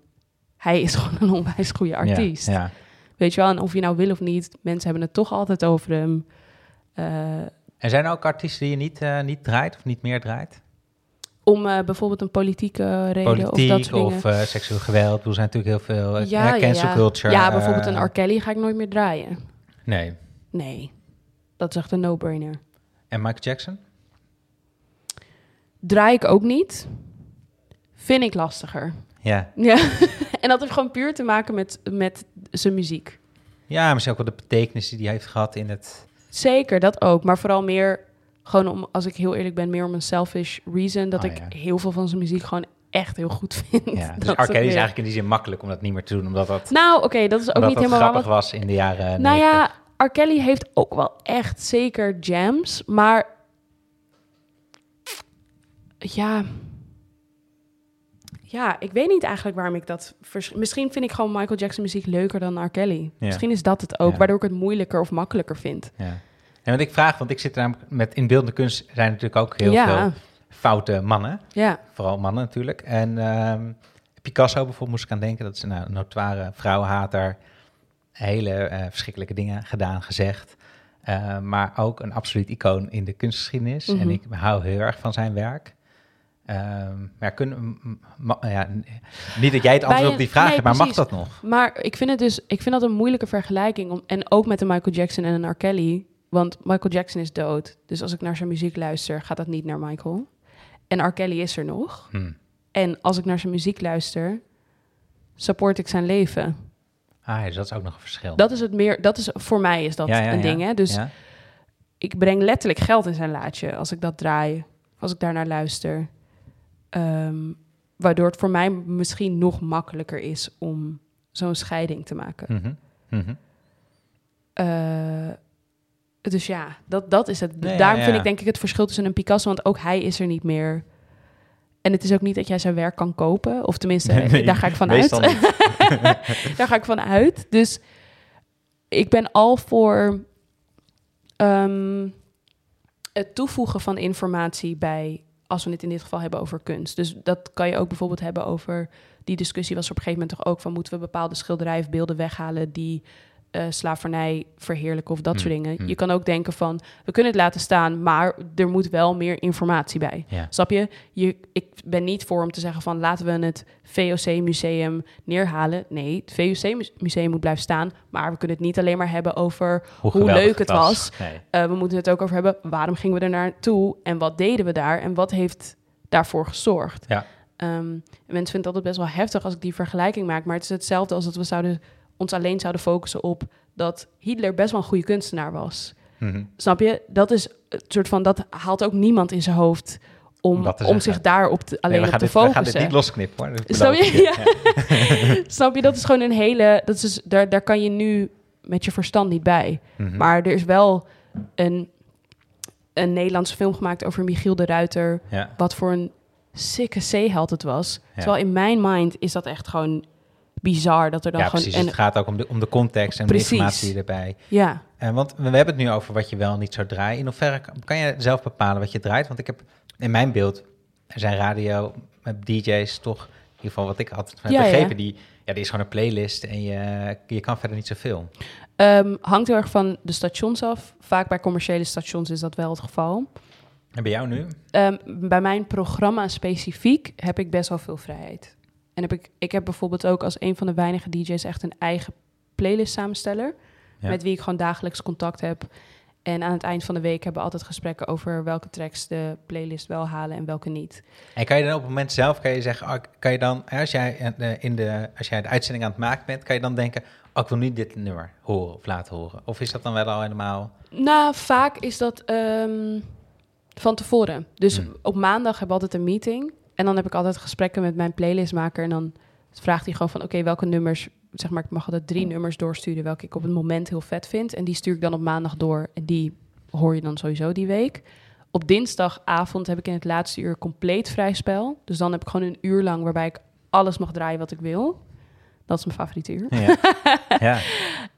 hij is gewoon een onwijs goede artiest. Ja, ja. Weet je wel, en of je nou wil of niet, mensen hebben het toch altijd over hem. Eh, En zijn er ook artiesten die je niet, eh, niet draait of niet meer draait? Om eh, bijvoorbeeld een politieke reden of dat Politiek soort dingen. of, eh, seksueel geweld. Er zijn natuurlijk heel veel eh, ja, eh, cancel ja. culture. Ja, bijvoorbeeld eh, een R. Kelly ga ik nooit meer draaien. Nee. Nee, dat is echt een no-brainer. En Michael Jackson? Draai ik ook niet. Vind ik lastiger. Ja. Ja, en dat heeft gewoon puur te maken met, met zijn muziek. Ja, misschien ook wel de betekenis die hij heeft gehad in het... Zeker, dat ook. Maar vooral meer, gewoon om, als ik heel eerlijk ben, meer om een selfish reason. Dat Oh, ik ja. heel veel van zijn muziek gewoon echt heel goed vind. Ja, dus. Kelly is eigenlijk in die zin makkelijk om dat niet meer te doen, omdat dat, Nou, oké, dat is ook niet dat helemaal grappig was in de jaren Nou 90. ja, R. Kelly heeft ook wel echt zeker jams, maar ja, ja, ik weet niet eigenlijk waarom ik dat. vers- Misschien vind ik gewoon Michael Jackson muziek leuker dan R. Kelly. Ja. Misschien is dat het ook, Ja. waardoor ik het moeilijker of makkelijker vind. Ja. En wat ik vraag, want ik zit er namelijk met in beeldende kunst zijn natuurlijk ook heel ja, veel foute mannen, ja, vooral mannen natuurlijk. En ehm, Picasso bijvoorbeeld moest ik aan denken, dat is nou, een notoire vrouwenhater, hele eh, verschrikkelijke dingen gedaan, gezegd. Eh, maar ook een absoluut icoon in de kunstgeschiedenis. Mhm. En ik hou heel erg van zijn werk. Ehm, maar ma- ja, niet dat jij het antwoord op die een- vraag nee, hebt, maar mag dat nog? Maar ik vind het dus, ik vind dat een moeilijke vergelijking. Om, en ook met de Michael Jackson en een R. Kelly. Want Michael Jackson is dood. Dus als ik naar zijn muziek luister, gaat dat niet naar Michael. En R. Kelly is er nog. Hm. En als ik naar zijn muziek luister, support ik zijn leven. Ah, dus dat is ook nog een verschil. Dat is het meer, dat is voor mij is dat Ja, ja, een ja. ding. Hè? Dus Ja? ik breng letterlijk geld in zijn laadje als ik dat draai, als ik daarnaar luister. Ehm, waardoor het voor mij misschien nog makkelijker is om zo'n scheiding te maken. Eh, dus ja, dat, dat is het. Nee, Daarom ja, vind ik denk ik het verschil tussen een Picasso, want ook hij is er niet meer. En het is ook niet dat jij zijn werk kan kopen, of tenminste, Nee, daar ga ik van uit. daar ga ik van uit. Dus ik ben al voor ehm, het toevoegen van informatie bij, als we het in dit geval hebben over kunst. Dus dat kan je ook bijvoorbeeld hebben over, die discussie was op een gegeven moment toch ook van, moeten we bepaalde schilderijen of beelden weghalen die eh, slavernij verheerlijken of dat Hmm, soort dingen. hmm. Je kan ook denken van, we kunnen het laten staan, maar er moet wel meer informatie bij. Ja. Snap je? je? Ik ben niet voor om te zeggen van laten we het VOC-museum neerhalen. Nee, het VOC-museum moet blijven staan. Maar we kunnen het niet alleen maar hebben over hoe leuk het was. Nee. Eh, we moeten het ook over hebben waarom gingen we er naartoe en wat deden we daar en wat heeft daarvoor gezorgd. Ja. En mensen vinden het altijd best wel heftig als ik die vergelijking maak, maar het is hetzelfde als dat we zouden, ons alleen zouden focussen op dat Hitler best wel een goede kunstenaar was. Mhm. Snap je? Dat is het soort van dat haalt ook niemand in zijn hoofd om, Om zich daarop te, alleen Nee, op te dit, we gaan focussen. dit niet losknippen hoor. Snap je? Snap je? Dat is gewoon een hele. Dat is, daar, daar kan je nu met je verstand niet bij. Mhm. Maar er is wel een, een Nederlandse film gemaakt over Michiel de Ruiter. ja. Wat voor een sikke zeeheld het was. Ja. Terwijl in mijn mind is dat echt gewoon bizar. Dat er dan ja, gewoon. precies. En, het gaat ook om de, om de context en Precies. de informatie erbij. ja, En want we hebben het nu over wat je wel en niet zou draaien. In hoeverre kan, kan je zelf bepalen wat je draait? Want ik heb in mijn beeld, er zijn radio, met DJ's toch, in ieder geval wat ik altijd Ja, ja. begrepen, die, ja, die is gewoon een playlist en je, je kan verder niet zoveel. Ehm, hangt heel erg van de stations af. Vaak bij commerciële stations is dat wel het geval. En bij jou nu? Ehm, bij mijn programma specifiek heb ik best wel veel vrijheid. En heb ik, ik heb bijvoorbeeld ook als een van de weinige DJ's echt een eigen playlist samensteller. Ja. Met wie ik gewoon dagelijks contact heb. En aan het eind van de week hebben we altijd gesprekken over welke tracks de playlist wel halen en welke niet. En kan je dan op het moment zelf, kan je zeggen, oh, kan je dan, als jij, in de, als jij de uitzending aan het maken bent, kan je dan denken, oh, ik wil nu dit nummer horen of laten horen? Of is dat dan wel al helemaal... Nou, vaak is dat ehm, van tevoren. Dus Hmm. op maandag hebben we altijd een meeting. En dan heb ik altijd gesprekken met mijn playlistmaker. En dan vraagt hij gewoon van, oké, welke nummers... Zeg maar, ik mag altijd drie nummers doorsturen... welke ik op het moment heel vet vind. En die stuur ik dan op maandag door. En die hoor je dan sowieso die week. Op dinsdagavond heb ik in het laatste uur compleet vrij spel. Dus dan heb ik gewoon een uur lang... waarbij ik alles mag draaien wat ik wil. Dat is mijn favoriete uur. Ja. ja.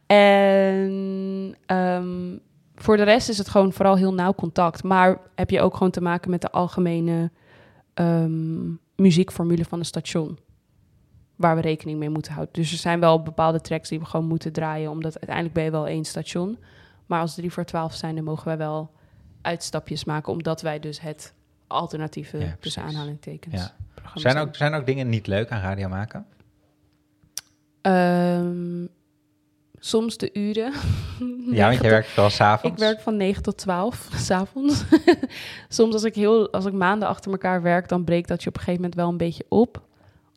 En ehm, voor de rest is het gewoon vooral heel nauw contact. Maar heb je ook gewoon te maken met de algemene ehm, muziekformule van een station. Waar we rekening mee moeten houden. Dus er zijn wel bepaalde tracks die we gewoon moeten draaien. Omdat uiteindelijk ben je wel één station. Maar als drie voor twaalf zijn, dan mogen wij wel uitstapjes maken. Omdat wij dus het alternatieve, Ja, tussen aanhalingstekens. Ja. Zijn, ook, zijn ook dingen niet leuk aan radio maken? Ehm, soms de uren. Ja, want je werkt wel s'avonds. Ik werk van 9 tot 12 s'avonds. Soms als ik, heel, als ik maanden achter elkaar werk, dan breekt dat je op een gegeven moment wel een beetje op.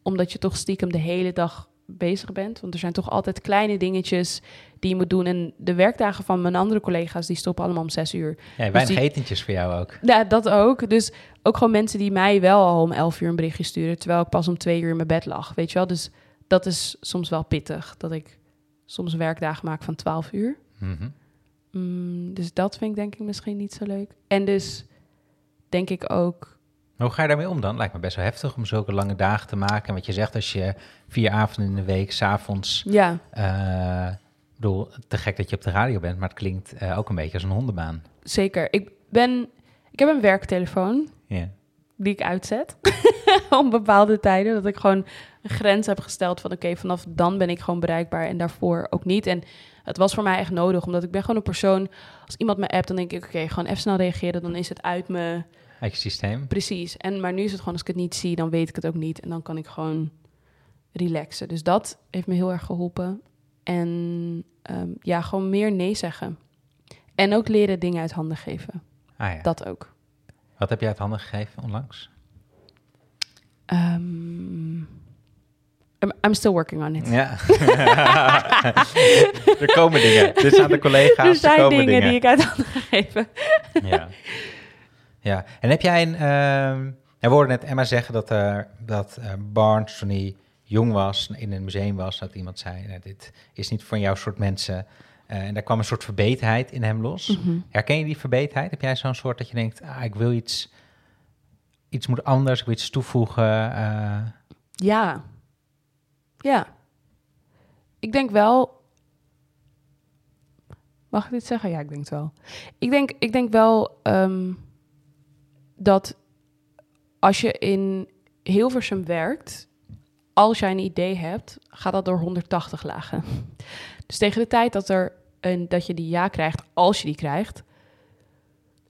Omdat je toch stiekem de hele dag bezig bent. Want er zijn toch altijd kleine dingetjes die je moet doen. En de werkdagen van mijn andere collega's, die stoppen allemaal om 6 uur. Ja, weinig die- etentjes voor jou ook. Ja, dat ook. Dus ook gewoon mensen die mij wel al om 11 uur een berichtje sturen, terwijl ik pas om 2 uur in mijn bed lag. Weet je wel? Dus dat is soms wel pittig. Dat ik soms werkdagen maak van 12 uur. Mhm. Mm, dus dat vind ik denk ik misschien niet zo leuk. En dus denk ik ook... Hoe ga je daarmee om dan? Lijkt me best wel heftig om zulke lange dagen te maken. En wat je zegt, als je vier avonden in de week, s'avonds... Ja, ik bedoel, te gek dat je op de radio bent, maar het klinkt eh, ook een beetje als een hondenbaan. zeker. Ik ben... Ik heb een werktelefoon Ja. Die ik uitzet op bepaalde tijden. Dat ik gewoon een grens heb gesteld van... oké, vanaf dan ben ik gewoon bereikbaar en daarvoor ook niet. En het was voor mij echt nodig, omdat ik ben gewoon een persoon... als iemand me appt, dan denk ik... oké, gewoon even snel reageren, dan is het uit me... Uit je systeem. Precies. En, maar nu is het gewoon, als ik het niet zie, dan weet ik het ook niet. En dan kan ik gewoon relaxen. Dus dat heeft me heel erg geholpen. En ehm, ja, gewoon meer nee zeggen. En ook leren dingen uit handen geven. Ah ja. Dat ook. Wat heb jij uit handen gegeven onlangs? Ehm, I'm, I'm still working on it. Ja. er komen dingen. Dit zijn de collega's. er zijn komen dingen, die ik uit handen gegeven. Ja. ja. En heb jij een... ehm we hoorden net Emma zeggen dat, er dat eh, Barnes, toen hij jong was, in een museum was, dat iemand zei, nou, dit is niet voor jouw soort mensen. Eh, en daar kwam een soort verbeterheid in hem los. Mhm. Herken je die verbeterheid? Heb jij zo'n soort dat je denkt, ah, ik wil iets, iets moet anders, ik wil iets toevoegen? eh, Ja. Ja. Ik denk wel. Mag ik dit zeggen? Ja, ik denk het wel. Ik denk, ik denk wel ehm, dat als je in Hilversum werkt, als jij een idee hebt, gaat dat door 180 lagen. Dus tegen de tijd dat, er een, dat je die ja krijgt, als je die krijgt,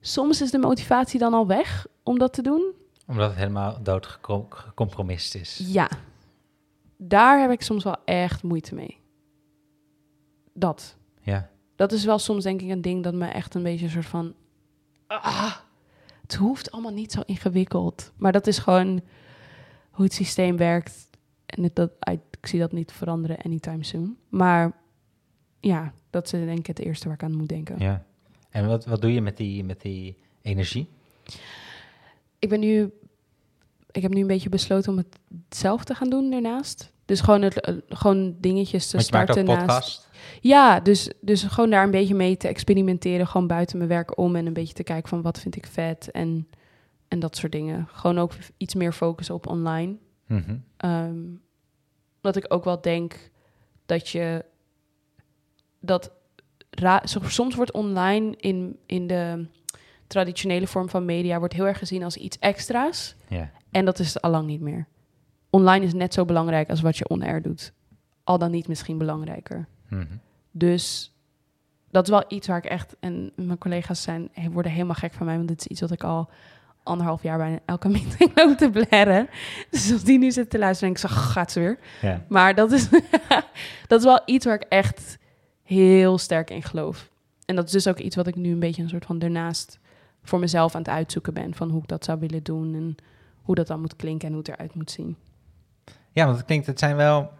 soms is de motivatie dan al weg om dat te doen. omdat het helemaal doodgecompromist is. Ja. Daar heb ik soms wel echt moeite mee. Dat. Ja. Dat is wel soms denk ik een ding dat me echt een beetje een soort van... Ah, het hoeft allemaal niet zo ingewikkeld. Maar dat is gewoon hoe het systeem werkt. En het, dat, ik zie dat niet veranderen anytime soon. Maar ja, dat is denk ik het eerste waar ik aan moet denken. ja. En wat, wat doe je met die, met die energie? ik ben nu, ik heb nu een beetje besloten om het zelf te gaan doen daarnaast. Dus gewoon, het, eh, gewoon dingetjes te starten naast. podcast. Ja, dus, dus gewoon daar een beetje mee te experimenteren. Gewoon buiten mijn werk om en een beetje te kijken van wat vind ik vet en, en dat soort dingen. Gewoon ook iets meer focussen op online. Mhm. Ehm dat ik ook wel denk dat je dat soms wordt online in, in de traditionele vorm van media wordt heel erg gezien als iets extra's. En dat is het allang niet meer. Online is net zo belangrijk als wat je on-air doet. Al dan niet misschien belangrijker. Mhm. Dus dat is wel iets waar ik echt... En mijn collega's zijn, worden helemaal gek van mij... want dit is iets wat ik al anderhalf jaar bijna elke meeting loop te blerren. Dus als die nu zit te luisteren, denk ik zo, gaat ze weer. Maar dat is, dat is wel iets waar ik echt heel sterk in geloof. En dat is dus ook iets wat ik nu een beetje een soort van daarnaast voor mezelf aan het uitzoeken ben. Van hoe ik dat zou willen doen en hoe dat dan moet klinken en hoe het eruit moet zien. Ja, want het klinkt, het zijn wel...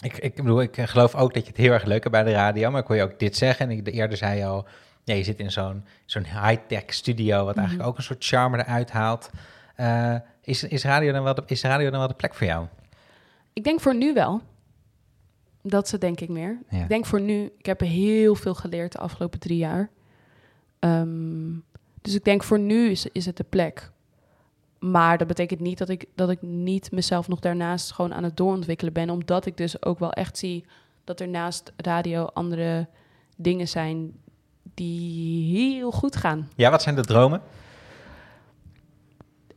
Ik, ik bedoel, ik geloof ook dat je het heel erg leuk hebt bij de radio, maar ik wil je ook dit zeggen. En ik, eerder zei je al, ja, je zit in zo'n zo'n high-tech studio, wat eigenlijk Mhm. ook een soort charme eruit haalt. Eh, is, is, radio dan wel de, is radio dan wel de plek voor jou? Ik denk voor nu wel. Dat is het denk ik meer. Ja. Ik denk voor nu, ik heb heel veel geleerd de afgelopen drie jaar. Ehm, dus ik denk voor nu is, is het de plek. Maar dat betekent niet dat ik, dat ik niet mezelf nog daarnaast gewoon aan het doorontwikkelen ben. Omdat ik dus ook wel echt zie dat er naast radio andere dingen zijn die heel goed gaan. Ja, wat zijn de dromen?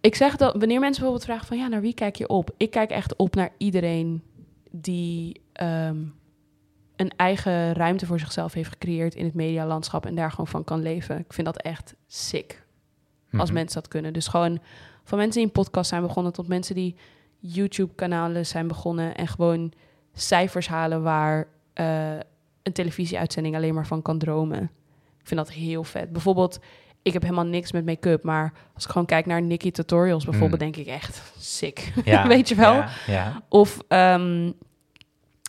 Ik zeg dat wanneer mensen bijvoorbeeld vragen van ja, naar wie kijk je op? Ik kijk echt op naar iedereen die ehm, een eigen ruimte voor zichzelf heeft gecreëerd in het medialandschap en daar gewoon van kan leven. Ik vind dat echt sick als Mhm. mensen dat kunnen. Dus gewoon van mensen die een podcast zijn begonnen tot mensen die YouTube-kanalen zijn begonnen en gewoon cijfers halen waar eh, een televisieuitzending alleen maar van kan dromen. Ik vind dat heel vet. Bijvoorbeeld, ik heb helemaal niks met make-up, maar als ik gewoon kijk naar Nikki Tutorials bijvoorbeeld, denk ik echt sick. Ja, Weet je wel? Ja, ja. Of, ehm,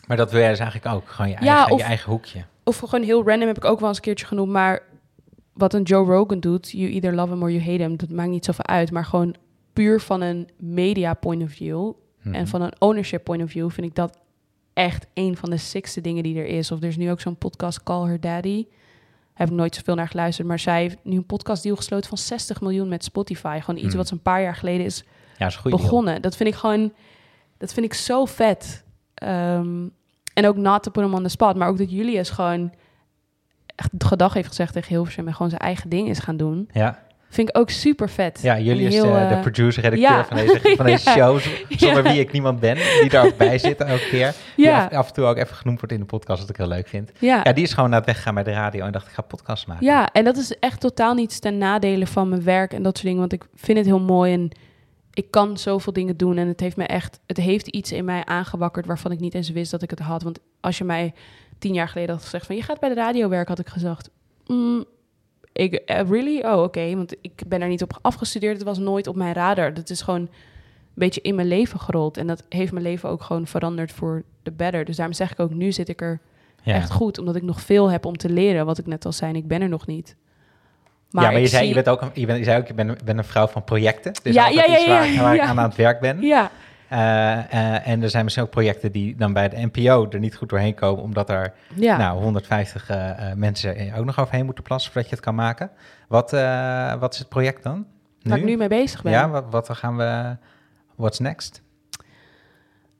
Maar dat wil jij dus eigenlijk ook, gewoon je Ja, eigen, of- je eigen hoekje. of gewoon heel random heb ik ook wel eens een keertje genoemd, maar wat een Joe Rogan doet, you either love him or you hate him, dat maakt niet zoveel uit, maar gewoon puur van een media point of view Mhm. En van een ownership point of view vind ik dat echt een van de sixte dingen die er is. Of er is nu ook zo'n podcast, Call Her Daddy. Heb ik nooit zoveel naar geluisterd. Maar zij heeft nu een podcastdeal gesloten van 60 miljoen met Spotify. Gewoon iets Hmm. wat ze een paar jaar geleden is Ja, is deal. begonnen. Dat vind ik gewoon, dat vind ik zo vet. Ehm, en ook not to put him on the spot. Maar ook dat Julius gewoon echt gedag heeft gezegd tegen Hilversum en gewoon zijn eigen ding is gaan doen. Ja, Vind ik ook super vet. ja jullie is heel, de, de eh, producer-redacteur ja. van deze, van deze Ja. show, zonder wie ik niemand ben, die daar ook bij zit elke keer. Die ja, af, af en toe ook even genoemd wordt in de podcast, wat ik heel leuk vind. ja. Ja, die is gewoon naar het weggaan bij de radio en dacht, ik ga podcast maken. Ja, en dat is echt totaal niet ten nadele van mijn werk en dat soort dingen. Want ik vind het heel mooi en ik kan zoveel dingen doen. En het heeft me echt, het heeft iets in mij aangewakkerd waarvan ik niet eens wist dat ik het had. Want als je mij tien jaar geleden had gezegd van je gaat bij de radio werken, had ik gezegd. "Mm, ik, eh, really? Oh, oké. Want ik ben er niet op afgestudeerd. Het was nooit op mijn radar. Dat is gewoon een beetje in mijn leven gerold. En dat heeft mijn leven ook gewoon veranderd voor de better. Dus daarom zeg ik ook, nu zit ik er Ja. echt goed. Omdat ik nog veel heb om te leren. Wat ik net al zei, ik ben er nog niet. Maar ja, maar je zei, zie- je, bent ook een, je, bent, je zei ook, je bent, bent een vrouw van projecten. Dus Ja, ja, ja, iets waar, ja, waar ik ja. aan aan het werk ben. Ja, en er zijn misschien ook projecten die dan bij de NPO er niet goed doorheen komen, omdat er ja. nou, 150 eh, eh, mensen ook nog overheen moeten plassen voordat je het kan maken. Wat, eh, wat is het project dan? waar ik nu mee bezig ben. Ja, wat, wat gaan we... What's next?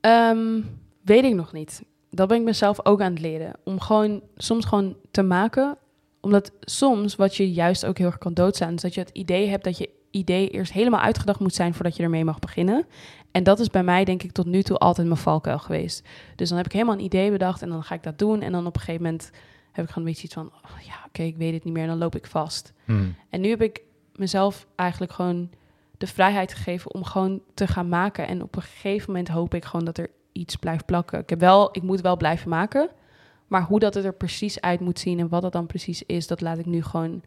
Ehm, weet ik nog niet. Dat ben ik mezelf ook aan het leren. Om gewoon soms gewoon te maken. Omdat soms wat je juist ook heel erg kan doodstaan... is dat je het idee hebt dat je idee eerst helemaal uitgedacht moet zijn... voordat je ermee mag beginnen. En dat is bij mij denk ik tot nu toe altijd mijn valkuil geweest. Dus dan heb ik helemaal een idee bedacht en dan ga ik dat doen. En dan op een gegeven moment heb ik gewoon een beetje iets van... oh, ja, oké, ik weet het niet meer. En dan loop ik vast. Hmm. En nu heb ik mezelf eigenlijk gewoon de vrijheid gegeven om gewoon te gaan maken. En op een gegeven moment hoop ik gewoon dat er iets blijft plakken. Ik, heb wel, ik moet wel blijven maken. Maar hoe dat het er precies uit moet zien en wat dat dan precies is, dat laat ik nu gewoon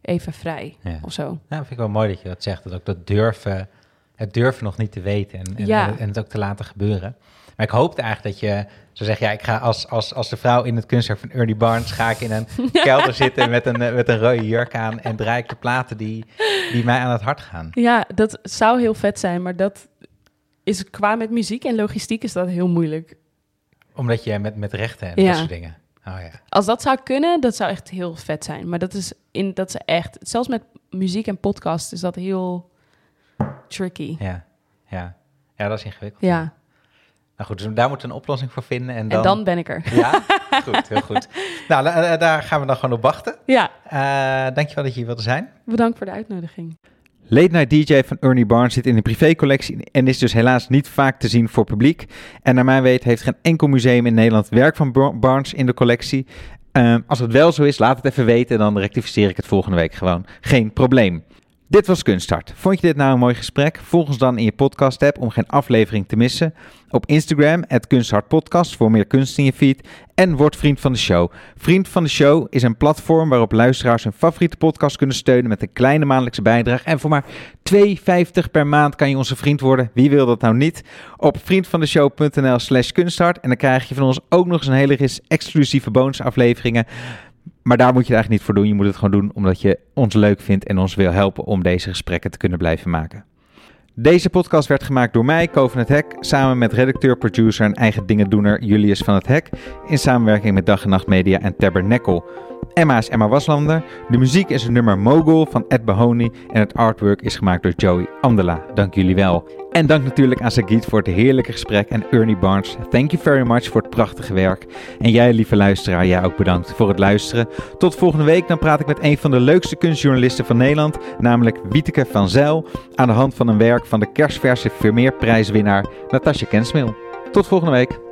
even vrij Ja. of zo. Ja, vind ik wel mooi dat je dat zegt. Dat ook dat durven, het durven nog niet te weten en, en, Ja. en, het ook te laten gebeuren. Maar ik hoopte eigenlijk dat je zou zeggen, ja, ik ga als, als, als de vrouw in het kunstwerk van Ernie Barnes, ga ik in een kelder zitten met een, eh, met een rode jurk aan en draai ik de platen die, die mij aan het hart gaan. Ja, dat zou heel vet zijn, maar dat is qua met muziek en logistiek is dat heel moeilijk. Omdat je met, met rechten en Ja. dat soort dingen. Oh ja. Als dat zou kunnen, dat zou echt heel vet zijn. Maar dat is, in, dat is echt, zelfs met muziek en podcast is dat heel tricky. Ja, ja. Ja, dat is ingewikkeld. Ja, Nou goed, dus daar moeten we een oplossing voor vinden. En dan, en dan ben ik er. Ja, goed, heel goed. Nou, da- da- daar gaan we dan gewoon op wachten. Ja, Eh dankjewel dat je hier wilde zijn. bedankt voor de uitnodiging. Late Night DJ van Ernie Barnes zit in de privécollectie en is dus helaas niet vaak te zien voor publiek. En naar mijn weet heeft geen enkel museum in Nederland werk van Bar- Barnes in de collectie. Ehm, als het wel zo is, laat het even weten, dan rectificeer ik het volgende week gewoon. Geen probleem. Dit was Kunststart. Vond je dit nou een mooi gesprek? Volg ons dan in je podcast app om geen aflevering te missen. Op Instagram, @kunsthartpodcast voor meer kunst in je feed. En word vriend van de show. Vriend van de show is een platform waarop luisteraars hun favoriete podcast kunnen steunen met een kleine maandelijkse bijdrage. En voor maar 2,50 per maand kan je onze vriend worden. Wie wil dat nou niet? Op vriendvandeshow.nl slash kunsthart. En dan krijg je van ons ook nog eens een hele ris exclusieve bonusafleveringen. Maar daar moet je het eigenlijk niet voor doen. Je moet het gewoon doen omdat je ons leuk vindt en ons wil helpen om deze gesprekken te kunnen blijven maken. Deze podcast werd gemaakt door mij, Ko van het Hek, samen met redacteur, producer en eigen dingendoener Julius van het Hek, in samenwerking met Dag en Nacht Media en Tabernacle. Emma is Emma Waslander. De muziek is het nummer Mogul van Ed Bahoni en het artwork is gemaakt door Joey Andela. Dank jullie wel. En dank natuurlijk aan Sagit voor het heerlijke gesprek en Ernie Barnes. Thank you very much voor het prachtige werk. En jij, lieve luisteraar, jij ook bedankt voor het luisteren. Tot volgende week, dan praat ik met een van de leukste kunstjournalisten van Nederland, namelijk Wieteke van Zijl, aan de hand van een werk van de kerstverse Vermeerprijswinnaar Natasja Kensmil. Tot volgende week.